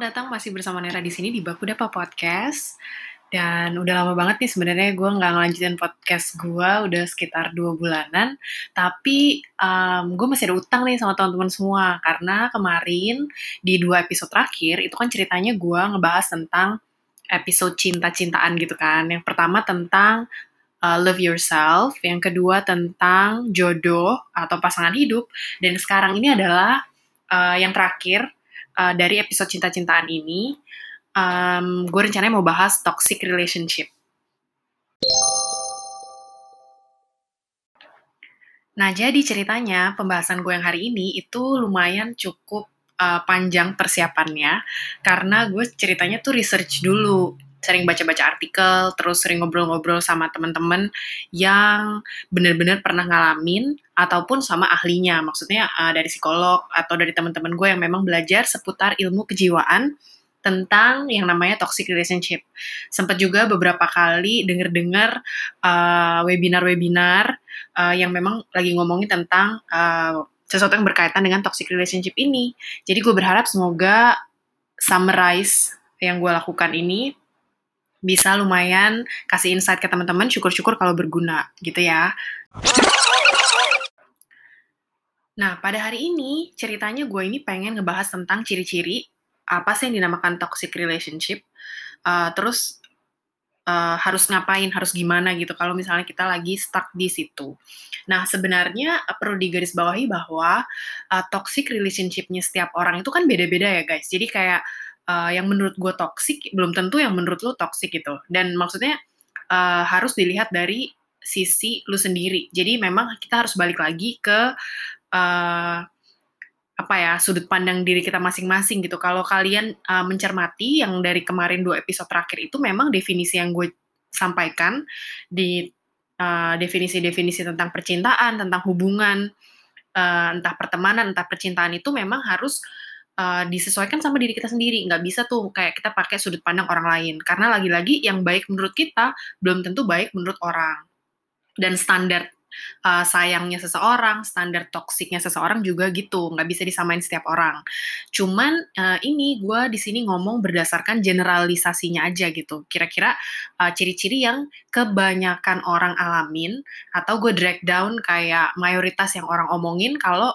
Selamat datang masih bersama Nera di sini di Baku Dapa Podcast. Dan udah lama banget nih sebenarnya gue nggak ngelanjutin podcast gue udah sekitar dua bulanan. Tapi um, gue masih ada utang nih sama teman-teman semua karena kemarin di dua episode terakhir itu kan ceritanya gue ngebahas tentang episode cinta-cintaan gitu kan. Yang pertama tentang uh, love yourself, yang kedua tentang jodoh atau pasangan hidup, dan sekarang ini adalah uh, yang terakhir uh, dari episode cinta-cintaan ini um, gue rencananya mau bahas toxic relationship. Nah, jadi ceritanya pembahasan gue yang hari ini itu lumayan cukup uh, panjang persiapannya karena gue ceritanya tuh research dulu sering baca-baca artikel, terus sering ngobrol-ngobrol sama teman-teman yang benar-benar pernah ngalamin ataupun sama ahlinya, maksudnya uh, dari psikolog atau dari teman-teman gue yang memang belajar seputar ilmu kejiwaan tentang yang namanya toxic relationship. Sempat juga beberapa kali denger-dengar uh, webinar-webinar uh, yang memang lagi ngomongin tentang uh, sesuatu yang berkaitan dengan toxic relationship ini. Jadi gue berharap semoga summarize yang gue lakukan ini bisa lumayan kasih insight ke teman-teman. Syukur-syukur kalau berguna gitu ya. Nah, pada hari ini ceritanya gue ini pengen ngebahas tentang ciri-ciri apa sih yang dinamakan toxic relationship, uh, terus uh, harus ngapain, harus gimana gitu kalau misalnya kita lagi stuck di situ. Nah, sebenarnya uh, perlu digarisbawahi bahwa uh, toxic relationshipnya setiap orang itu kan beda-beda ya guys. Jadi kayak uh, yang menurut gue toxic belum tentu yang menurut lo toxic gitu. Dan maksudnya uh, harus dilihat dari sisi lu sendiri. Jadi memang kita harus balik lagi ke uh, apa ya sudut pandang diri kita masing-masing gitu. Kalau kalian uh, mencermati yang dari kemarin dua episode terakhir itu memang definisi yang gue sampaikan di uh, definisi-definisi tentang percintaan, tentang hubungan, uh, entah pertemanan, entah percintaan itu memang harus uh, disesuaikan sama diri kita sendiri. Nggak bisa tuh kayak kita pakai sudut pandang orang lain. Karena lagi-lagi yang baik menurut kita belum tentu baik menurut orang. Dan standar uh, sayangnya seseorang, standar toksiknya seseorang juga gitu, nggak bisa disamain setiap orang. Cuman uh, ini gue di sini ngomong berdasarkan generalisasinya aja gitu. Kira-kira uh, ciri-ciri yang kebanyakan orang alamin atau gue drag down kayak mayoritas yang orang omongin kalau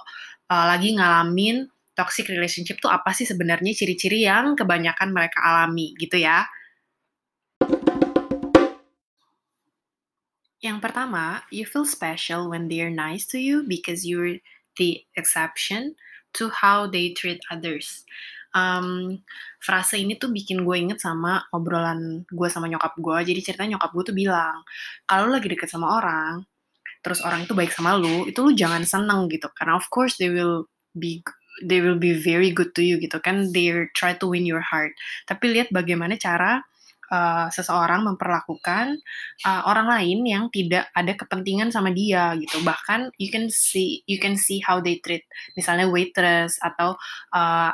uh, lagi ngalamin toxic relationship tuh apa sih sebenarnya ciri-ciri yang kebanyakan mereka alami gitu ya. Yang pertama, you feel special when they're nice to you because you're the exception to how they treat others. Um, frase ini tuh bikin gue inget sama obrolan gue sama nyokap gue. Jadi ceritanya nyokap gue tuh bilang, kalau lagi deket sama orang, terus orang itu baik sama lu, itu lu jangan seneng gitu. Karena of course they will be they will be very good to you gitu kan. They try to win your heart. Tapi lihat bagaimana cara uh, seseorang memperlakukan uh, orang lain yang tidak ada kepentingan sama dia gitu bahkan you can see you can see how they treat misalnya waitress atau uh,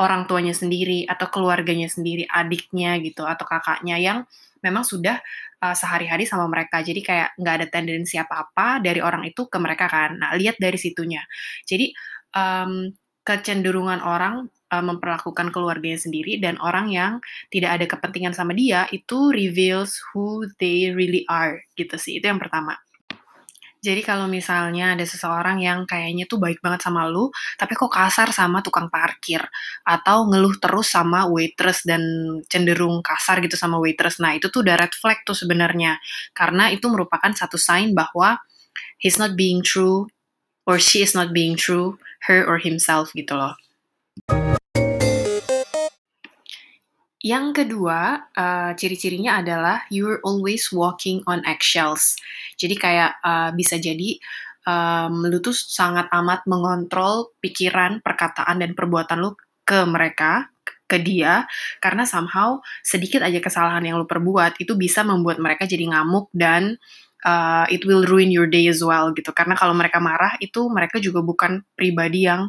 orang tuanya sendiri atau keluarganya sendiri adiknya gitu atau kakaknya yang memang sudah uh, sehari-hari sama mereka jadi kayak nggak ada tendensi apa-apa dari orang itu ke mereka kan nah lihat dari situnya jadi um, kecenderungan orang uh, memperlakukan keluarganya sendiri dan orang yang tidak ada kepentingan sama dia itu reveals who they really are gitu sih. Itu yang pertama. Jadi kalau misalnya ada seseorang yang kayaknya tuh baik banget sama lu, tapi kok kasar sama tukang parkir, atau ngeluh terus sama waitress dan cenderung kasar gitu sama waitress, nah itu tuh udah red flag tuh sebenarnya, karena itu merupakan satu sign bahwa he's not being true or she is not being true her or himself gitu loh. Yang kedua, uh, ciri-cirinya adalah you're always walking on eggshells. Jadi kayak uh, bisa jadi um, lu tuh sangat amat mengontrol pikiran, perkataan, dan perbuatan lu ke mereka, ke dia, karena somehow sedikit aja kesalahan yang lu perbuat itu bisa membuat mereka jadi ngamuk dan uh, it will ruin your day as well gitu. Karena kalau mereka marah itu mereka juga bukan pribadi yang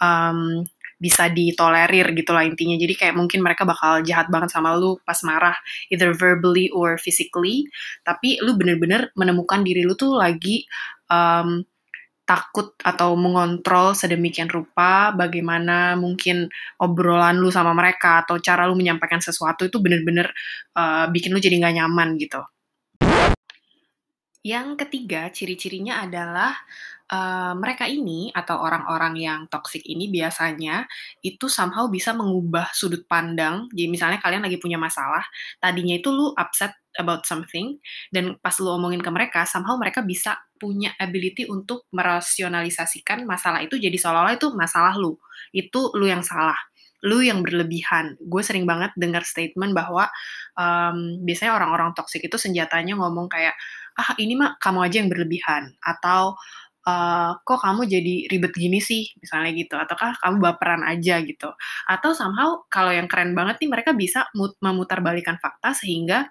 um, bisa ditolerir gitu lah intinya. Jadi kayak mungkin mereka bakal jahat banget sama lu pas marah, either verbally or physically. Tapi lu bener-bener menemukan diri lu tuh lagi um, takut atau mengontrol sedemikian rupa bagaimana mungkin obrolan lu sama mereka atau cara lu menyampaikan sesuatu itu bener-bener uh, bikin lu jadi nggak nyaman gitu. Yang ketiga, ciri-cirinya adalah uh, mereka ini atau orang-orang yang toxic ini biasanya itu somehow bisa mengubah sudut pandang. Jadi misalnya kalian lagi punya masalah, tadinya itu lu upset about something dan pas lu omongin ke mereka, somehow mereka bisa punya ability untuk merasionalisasikan masalah itu jadi seolah-olah itu masalah lu. Itu lu yang salah lu yang berlebihan. Gue sering banget dengar statement bahwa um, biasanya orang-orang toksik itu senjatanya ngomong kayak, ah ini mah kamu aja yang berlebihan. Atau uh, kok kamu jadi ribet gini sih? Misalnya gitu. Ataukah kamu baperan aja gitu. Atau somehow kalau yang keren banget nih mereka bisa memutarbalikkan fakta sehingga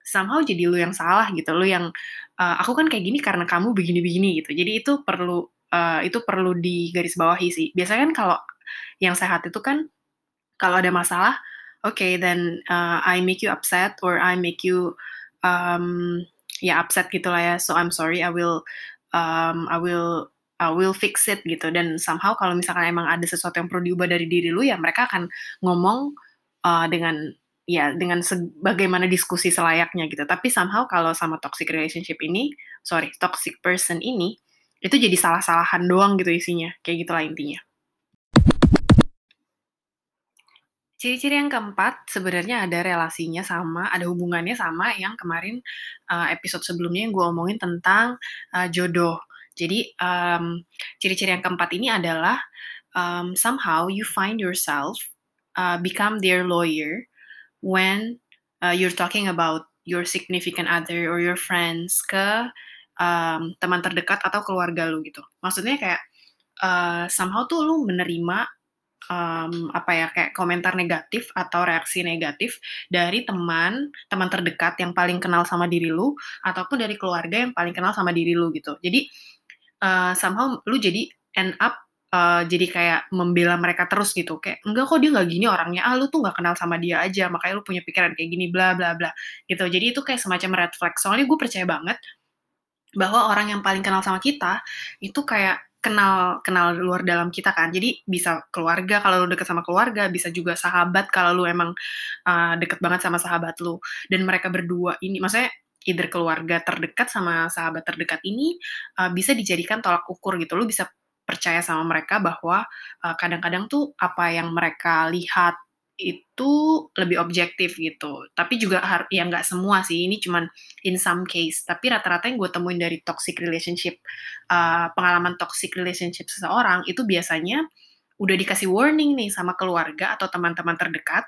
somehow jadi lu yang salah gitu. Lu yang uh, aku kan kayak gini karena kamu begini-begini gitu. Jadi itu perlu uh, itu perlu digarisbawahi sih. Biasanya kan kalau yang sehat itu kan kalau ada masalah okay, then uh, I make you upset or I make you um, ya upset gitu lah ya. So I'm sorry I will um, I will I will fix it gitu. Dan somehow kalau misalkan emang ada sesuatu yang perlu diubah dari diri lu ya mereka akan ngomong uh, dengan ya dengan bagaimana diskusi selayaknya gitu. Tapi somehow kalau sama toxic relationship ini sorry toxic person ini itu jadi salah-salahan doang gitu isinya. Kayak gitulah intinya Ciri-ciri yang keempat sebenarnya ada relasinya sama, ada hubungannya sama yang kemarin uh, episode sebelumnya yang gue omongin tentang uh, jodoh. Jadi um, ciri-ciri yang keempat ini adalah um, somehow you find yourself uh, become their lawyer when uh, you're talking about your significant other or your friends ke um, teman terdekat atau keluarga lu gitu. Maksudnya kayak uh, somehow tuh lu menerima um, apa ya kayak komentar negatif atau reaksi negatif dari teman teman terdekat yang paling kenal sama diri lu ataupun dari keluarga yang paling kenal sama diri lu gitu. Jadi uh, somehow lu jadi end up uh, jadi kayak membela mereka terus gitu. Kayak enggak kok dia nggak gini orangnya. Ah lu tuh nggak kenal sama dia aja. Makanya lu punya pikiran kayak gini bla bla bla. Gitu. Jadi itu kayak semacam red flag. Soalnya gue percaya banget bahwa orang yang paling kenal sama kita itu kayak kenal kenal luar dalam kita kan. Jadi bisa keluarga kalau lu deket sama keluarga bisa juga sahabat kalau lu emang uh, deket banget sama sahabat lu. Dan mereka berdua ini maksudnya either keluarga terdekat sama sahabat terdekat ini uh, bisa dijadikan tolak ukur gitu. Lu bisa percaya sama mereka bahwa kadang-kadang uh, kadang -kadang tuh apa yang mereka lihat itu lebih objektif gitu. Tapi juga ya nggak semua sih, ini cuman in some case. Tapi rata-rata yang gue temuin dari toxic relationship, uh, pengalaman toxic relationship seseorang itu biasanya udah dikasih warning nih sama keluarga atau teman-teman terdekat,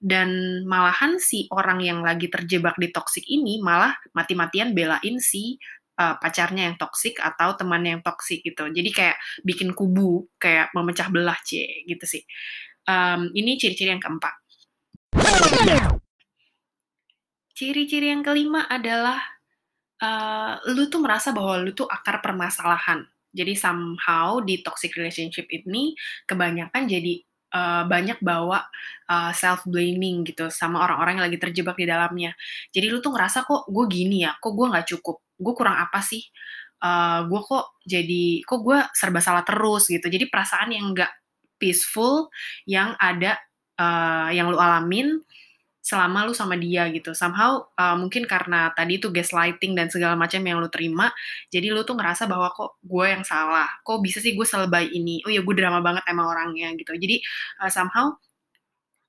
dan malahan si orang yang lagi terjebak di toxic ini malah mati-matian belain si uh, pacarnya yang toxic atau temannya yang toxic gitu. Jadi kayak bikin kubu, kayak memecah belah c gitu sih. Um, ini ciri-ciri yang keempat. Ciri-ciri yang kelima adalah uh, lu tuh merasa bahwa lu tuh akar permasalahan. Jadi somehow di toxic relationship ini kebanyakan jadi uh, banyak bawa uh, self blaming gitu sama orang-orang yang lagi terjebak di dalamnya. Jadi lu tuh ngerasa kok gue gini ya, kok gue nggak cukup, gue kurang apa sih? Uh, gue kok jadi kok gue serba salah terus gitu. Jadi perasaan yang nggak peaceful yang ada uh, yang lu alamin selama lu sama dia gitu. Somehow uh, mungkin karena tadi itu gaslighting dan segala macam yang lu terima, jadi lu tuh ngerasa bahwa kok gue yang salah, kok bisa sih gue selebay ini, oh ya gue drama banget emang orangnya gitu. Jadi uh, somehow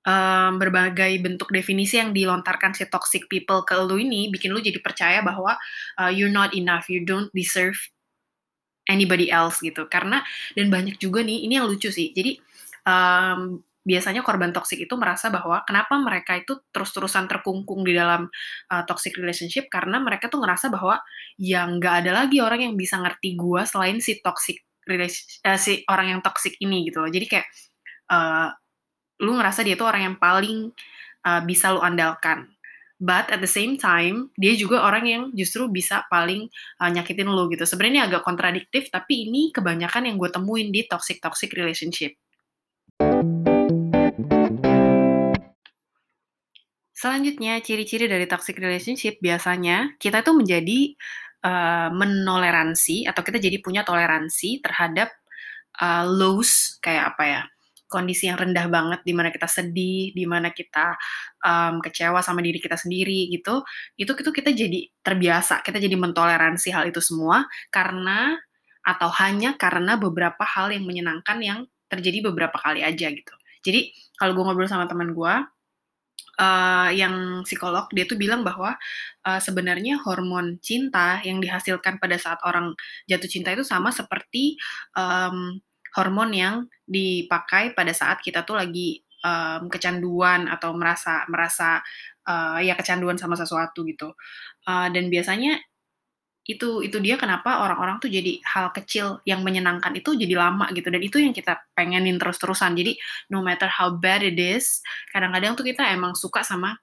um, berbagai bentuk definisi yang dilontarkan si toxic people ke lu ini bikin lu jadi percaya bahwa uh, you're not enough, you don't deserve anybody else gitu. Karena dan banyak juga nih ini yang lucu sih. Jadi um, biasanya korban toksik itu merasa bahwa kenapa mereka itu terus-terusan terkungkung di dalam uh, toxic relationship? Karena mereka tuh ngerasa bahwa yang nggak ada lagi orang yang bisa ngerti gue selain si toxic uh, si orang yang toxic ini gitu loh. Jadi kayak uh, lu ngerasa dia tuh orang yang paling uh, bisa lu andalkan but at the same time dia juga orang yang justru bisa paling uh, nyakitin lo gitu. Sebenarnya ini agak kontradiktif tapi ini kebanyakan yang gue temuin di toxic toxic relationship. Selanjutnya, ciri-ciri dari toxic relationship biasanya kita tuh menjadi uh, menoleransi atau kita jadi punya toleransi terhadap uh, lows kayak apa ya kondisi yang rendah banget di mana kita sedih, di mana kita um, kecewa sama diri kita sendiri gitu, itu itu kita jadi terbiasa, kita jadi mentoleransi hal itu semua karena atau hanya karena beberapa hal yang menyenangkan yang terjadi beberapa kali aja gitu. Jadi kalau gue ngobrol sama teman gue, uh, yang psikolog dia tuh bilang bahwa uh, sebenarnya hormon cinta yang dihasilkan pada saat orang jatuh cinta itu sama seperti um, hormon yang dipakai pada saat kita tuh lagi um, kecanduan atau merasa merasa uh, ya kecanduan sama sesuatu gitu. Uh, dan biasanya itu itu dia kenapa orang-orang tuh jadi hal kecil yang menyenangkan itu jadi lama gitu dan itu yang kita pengenin terus-terusan jadi no matter how bad it is kadang-kadang tuh kita emang suka sama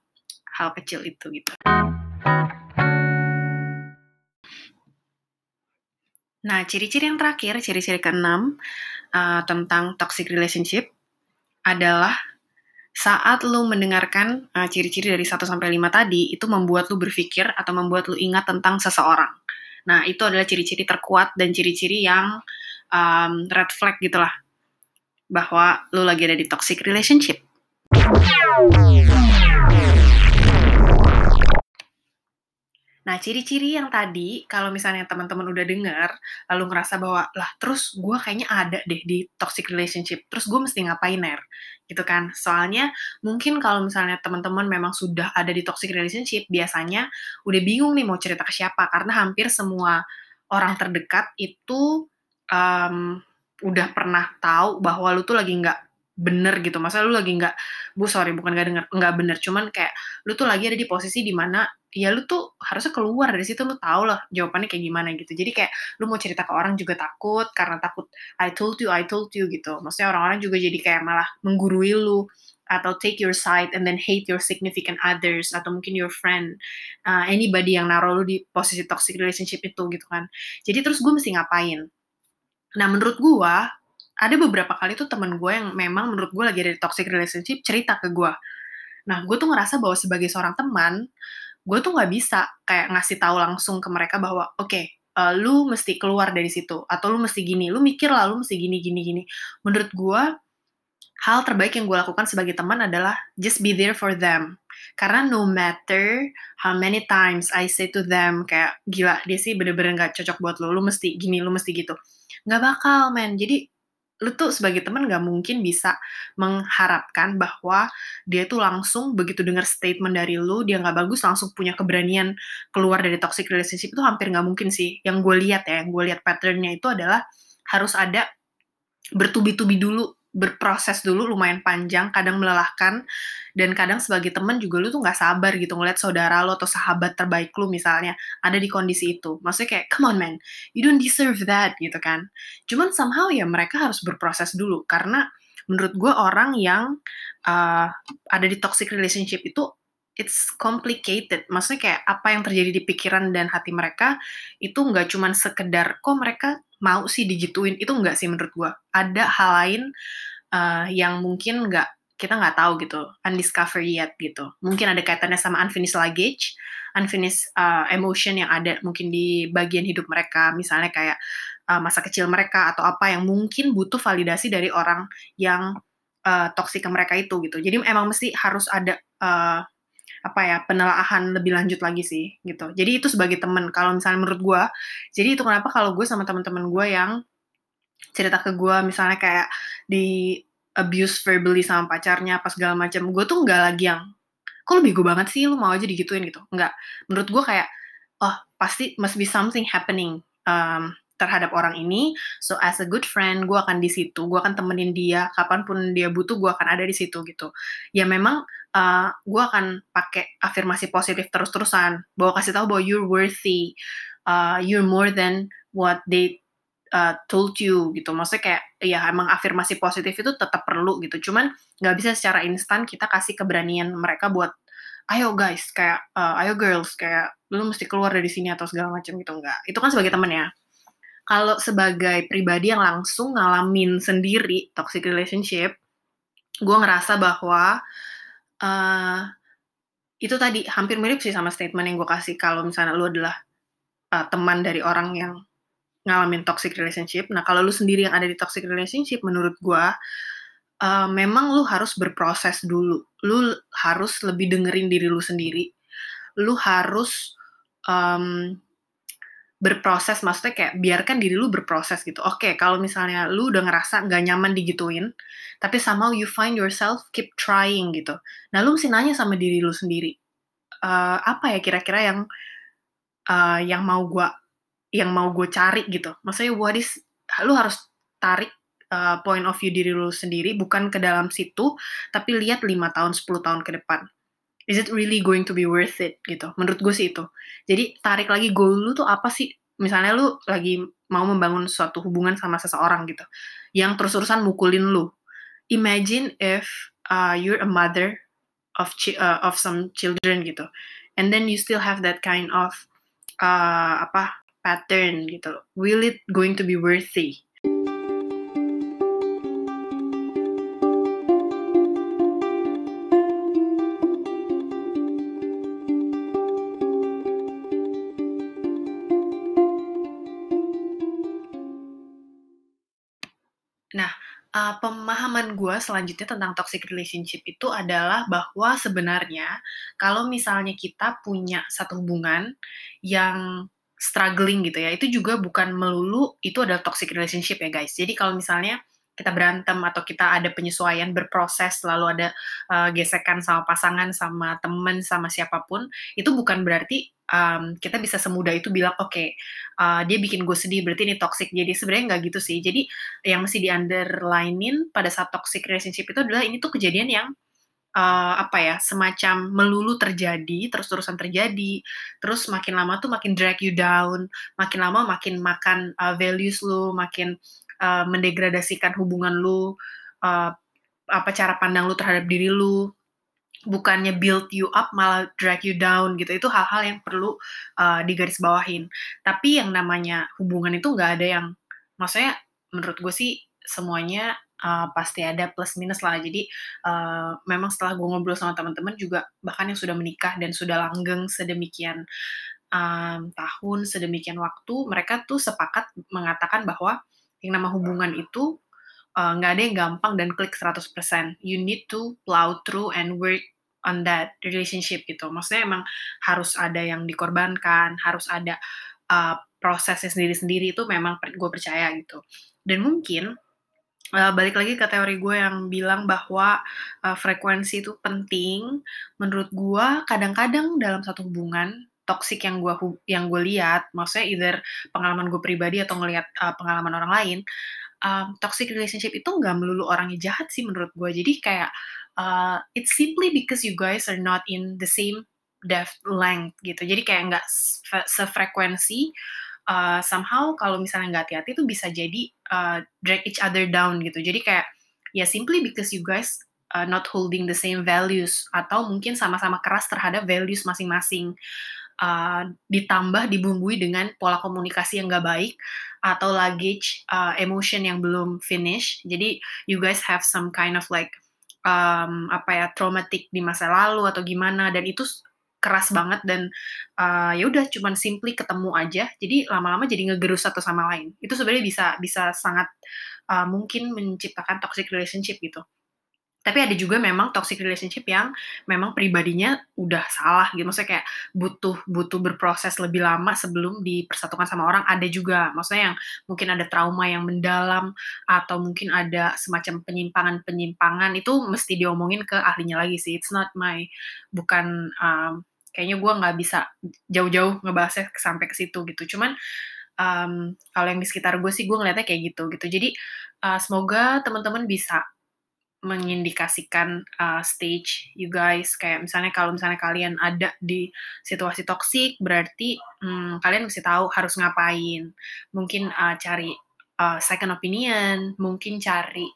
hal kecil itu gitu. Nah, ciri-ciri yang terakhir, ciri-ciri keenam uh, tentang toxic relationship adalah saat lu mendengarkan uh, ciri-ciri dari 1 sampai 5 tadi itu membuat lu berpikir atau membuat lu ingat tentang seseorang. Nah, itu adalah ciri-ciri terkuat dan ciri-ciri yang um, red flag gitulah bahwa lu lagi ada di toxic relationship. Nah, ciri-ciri yang tadi, kalau misalnya teman-teman udah dengar, lalu ngerasa bahwa, lah terus gue kayaknya ada deh di toxic relationship, terus gue mesti ngapain, Ner? Gitu kan. Soalnya, mungkin kalau misalnya teman-teman memang sudah ada di toxic relationship, biasanya udah bingung nih mau cerita ke siapa, karena hampir semua orang terdekat itu um, udah pernah tahu bahwa lu tuh lagi nggak bener gitu masa lu lagi nggak bu sorry bukan nggak denger nggak bener cuman kayak lu tuh lagi ada di posisi di mana ya lu tuh harusnya keluar dari situ lu tau lah jawabannya kayak gimana gitu. Jadi kayak lu mau cerita ke orang juga takut karena takut I told you I told you gitu. Maksudnya orang-orang juga jadi kayak malah menggurui lu atau take your side and then hate your significant others atau mungkin your friend uh, anybody yang naruh lu di posisi toxic relationship itu gitu kan. Jadi terus gue mesti ngapain? Nah menurut gue ada beberapa kali tuh temen gue yang memang menurut gue lagi ada di toxic relationship cerita ke gue. Nah, gue tuh ngerasa bahwa sebagai seorang teman, gue tuh nggak bisa kayak ngasih tahu langsung ke mereka bahwa oke, okay, uh, eh, lu mesti keluar dari situ atau lu mesti gini, lu mikir lah lu mesti gini gini gini. Menurut gue hal terbaik yang gue lakukan sebagai teman adalah just be there for them. Karena no matter how many times I say to them kayak gila dia sih bener-bener gak cocok buat lo, lu mesti gini, lu mesti gitu. Gak bakal men, jadi lu tuh sebagai teman gak mungkin bisa mengharapkan bahwa dia tuh langsung begitu dengar statement dari lu dia nggak bagus langsung punya keberanian keluar dari toxic relationship itu hampir nggak mungkin sih. Yang gue lihat ya yang gue lihat patternnya itu adalah harus ada bertubi-tubi dulu berproses dulu lumayan panjang, kadang melelahkan, dan kadang sebagai temen juga lu tuh nggak sabar gitu ngeliat saudara lo atau sahabat terbaik lu misalnya ada di kondisi itu. Maksudnya kayak, come on man, you don't deserve that gitu kan. Cuman somehow ya mereka harus berproses dulu, karena menurut gue orang yang uh, ada di toxic relationship itu it's complicated. Maksudnya kayak apa yang terjadi di pikiran dan hati mereka itu nggak cuman sekedar kok mereka mau sih digituin itu nggak sih menurut gue. Ada hal lain uh, yang mungkin nggak kita nggak tahu gitu, undiscovered yet gitu. Mungkin ada kaitannya sama unfinished luggage, unfinished uh, emotion yang ada mungkin di bagian hidup mereka, misalnya kayak uh, masa kecil mereka atau apa yang mungkin butuh validasi dari orang yang uh, toksik ke mereka itu gitu. Jadi emang mesti harus ada uh, apa ya penelaahan lebih lanjut lagi sih gitu. Jadi itu sebagai temen. Kalau misalnya menurut gue, jadi itu kenapa kalau gue sama teman-teman gue yang cerita ke gue misalnya kayak di abuse verbally sama pacarnya apa segala macam gue tuh nggak lagi yang kok lebih gue banget sih? Lu mau aja digituin gitu. Nggak. Menurut gue kayak oh pasti must be something happening um, terhadap orang ini so as a good friend gue akan di situ gue akan temenin dia kapan pun dia butuh gue akan ada di situ gitu ya memang uh, gue akan pakai afirmasi positif terus-terusan bahwa kasih tahu bahwa you're worthy uh, you're more than what they uh, told you gitu. Maksudnya kayak ya emang afirmasi positif itu tetap perlu gitu. Cuman nggak bisa secara instan kita kasih keberanian mereka buat ayo guys kayak uh, ayo girls kayak lu mesti keluar dari sini atau segala macam gitu enggak. Itu kan sebagai temen ya. Kalau sebagai pribadi yang langsung ngalamin sendiri toxic relationship, gue ngerasa bahwa uh, itu tadi hampir mirip sih sama statement yang gue kasih kalau misalnya lu adalah uh, teman dari orang yang ngalamin toxic relationship. Nah, kalau lu sendiri yang ada di toxic relationship, menurut gue, uh, memang lu harus berproses dulu. Lu harus lebih dengerin diri lu sendiri. Lu harus um, berproses, maksudnya kayak biarkan diri lu berproses gitu. Oke, okay, kalau misalnya lu udah ngerasa nggak nyaman digituin, tapi somehow you find yourself keep trying gitu. Nah, lu mesti nanya sama diri lu sendiri, uh, apa ya kira-kira yang uh, yang mau gue yang mau gue cari gitu. Maksudnya what is lu harus tarik uh, point of view diri lu sendiri bukan ke dalam situ tapi lihat 5 tahun 10 tahun ke depan. Is it really going to be worth it gitu. Menurut gue sih itu. Jadi tarik lagi goal lu tuh apa sih? Misalnya lu lagi mau membangun suatu hubungan sama seseorang gitu. Yang terus-terusan mukulin lu. Imagine if uh, you're a mother of uh, of some children gitu. And then you still have that kind of uh, apa pattern gitu. Will it going to be worthy? Pemahaman gue selanjutnya tentang toxic relationship itu adalah bahwa sebenarnya kalau misalnya kita punya satu hubungan yang struggling gitu ya, itu juga bukan melulu itu adalah toxic relationship ya guys. Jadi kalau misalnya kita berantem atau kita ada penyesuaian berproses lalu ada uh, gesekan sama pasangan sama temen sama siapa pun itu bukan berarti um, kita bisa semudah itu bilang oke okay, uh, dia bikin gue sedih berarti ini toxic jadi sebenarnya nggak gitu sih. Jadi yang mesti di underlinein pada saat toxic relationship itu adalah ini tuh kejadian yang uh, apa ya semacam melulu terjadi terus-terusan terjadi terus makin lama tuh makin drag you down makin lama makin makan uh, values lu makin uh, mendegradasikan hubungan lu uh, apa cara pandang lu terhadap diri lu. Bukannya build you up malah drag you down gitu. Itu hal-hal yang perlu uh, digarisbawahin. Tapi yang namanya hubungan itu nggak ada yang maksudnya menurut gue sih semuanya uh, pasti ada plus minus lah. Jadi uh, memang setelah gue ngobrol sama teman-teman juga bahkan yang sudah menikah dan sudah langgeng sedemikian um, tahun, sedemikian waktu, mereka tuh sepakat mengatakan bahwa yang nama hubungan itu nggak uh, ada yang gampang dan klik 100%. You need to plow through and work on that relationship gitu. Maksudnya emang harus ada yang dikorbankan, harus ada uh, prosesnya sendiri-sendiri itu memang gue percaya gitu. Dan mungkin uh, balik lagi ke teori gue yang bilang bahwa uh, frekuensi itu penting. Menurut gue kadang-kadang dalam satu hubungan toxic yang gue yang gue lihat, maksudnya either pengalaman gue pribadi atau ngelihat uh, pengalaman orang lain, um, toxic relationship itu nggak melulu orangnya jahat sih menurut gue. Jadi kayak uh, it's simply because you guys are not in the same depth length gitu. Jadi kayak nggak sefrekuensi uh, somehow kalau misalnya nggak hati-hati itu bisa jadi uh, drag each other down gitu. Jadi kayak ya simply because you guys uh, not holding the same values atau mungkin sama-sama keras terhadap values masing-masing. Uh, ditambah dibumbui dengan pola komunikasi yang gak baik atau luggage uh, emotion yang belum finish. Jadi you guys have some kind of like um, apa ya traumatik di masa lalu atau gimana. Dan itu keras banget dan uh, ya udah cuman simply ketemu aja. Jadi lama-lama jadi ngegerus satu sama lain. Itu sebenarnya bisa bisa sangat uh, mungkin menciptakan toxic relationship gitu tapi ada juga memang toxic relationship yang memang pribadinya udah salah gitu. Maksudnya kayak butuh butuh berproses lebih lama sebelum dipersatukan sama orang. Ada juga maksudnya yang mungkin ada trauma yang mendalam atau mungkin ada semacam penyimpangan penyimpangan itu mesti diomongin ke ahlinya lagi sih. It's not my bukan um, kayaknya gue nggak bisa jauh-jauh ngebahasnya sampai ke situ gitu. Cuman um, kalau yang di sekitar gue sih gue ngeliatnya kayak gitu gitu. Jadi uh, semoga teman-teman bisa mengindikasikan uh, stage you guys. Kayak misalnya kalau misalnya kalian ada di situasi toksik berarti hmm, kalian mesti tahu harus ngapain. Mungkin uh, cari uh, second opinion mungkin cari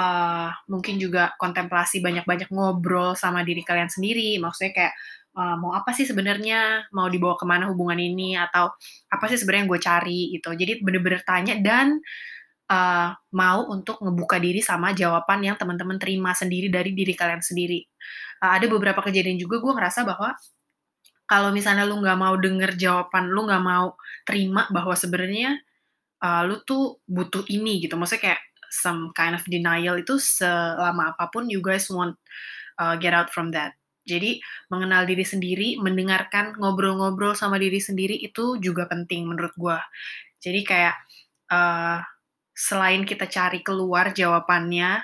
uh, mungkin juga kontemplasi banyak-banyak ngobrol sama diri kalian sendiri. Maksudnya kayak uh, mau apa sih sebenarnya? Mau dibawa ke mana hubungan ini? Atau apa sih sebenarnya yang gue cari gitu. Jadi bener-bener tanya dan uh, mau untuk ngebuka diri sama jawaban yang teman-teman terima sendiri dari diri kalian sendiri. Uh, ada beberapa kejadian juga gue ngerasa bahwa kalau misalnya lu nggak mau denger jawaban, lu nggak mau terima bahwa sebenarnya uh, lu tuh butuh ini gitu. Maksudnya kayak some kind of denial itu selama apa pun you guys want uh, get out from that. Jadi mengenal diri sendiri, mendengarkan ngobrol-ngobrol sama diri sendiri itu juga penting menurut gue. Jadi kayak uh, selain kita cari keluar jawabannya,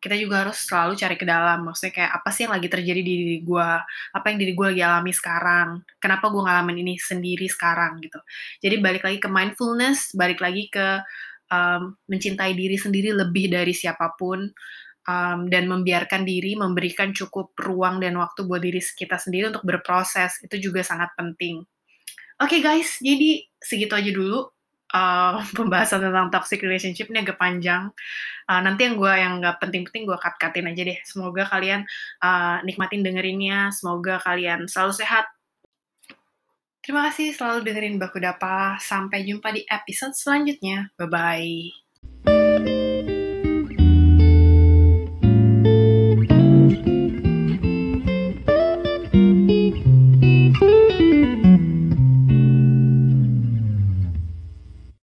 kita juga harus selalu cari ke dalam. Maksudnya kayak apa sih yang lagi terjadi di diri gue? Apa yang diri gue lagi alami sekarang? Kenapa gue ngalamin ini sendiri sekarang gitu? Jadi balik lagi ke mindfulness, balik lagi ke um, mencintai diri sendiri lebih dari siapa pun. Um, dan membiarkan diri memberikan cukup ruang dan waktu buat diri kita sendiri untuk berproses itu juga sangat penting. Oke okay guys, jadi segitu aja dulu uh, pembahasan tentang toxic relationship ini agak panjang. Uh, nanti yang gue yang nggak penting-penting gue cut-cutin aja deh. Semoga kalian uh, nikmatin dengerinnya. Semoga kalian selalu sehat. Terima kasih selalu dengerin Baku Dapa. Sampai jumpa di episode selanjutnya. Bye-bye.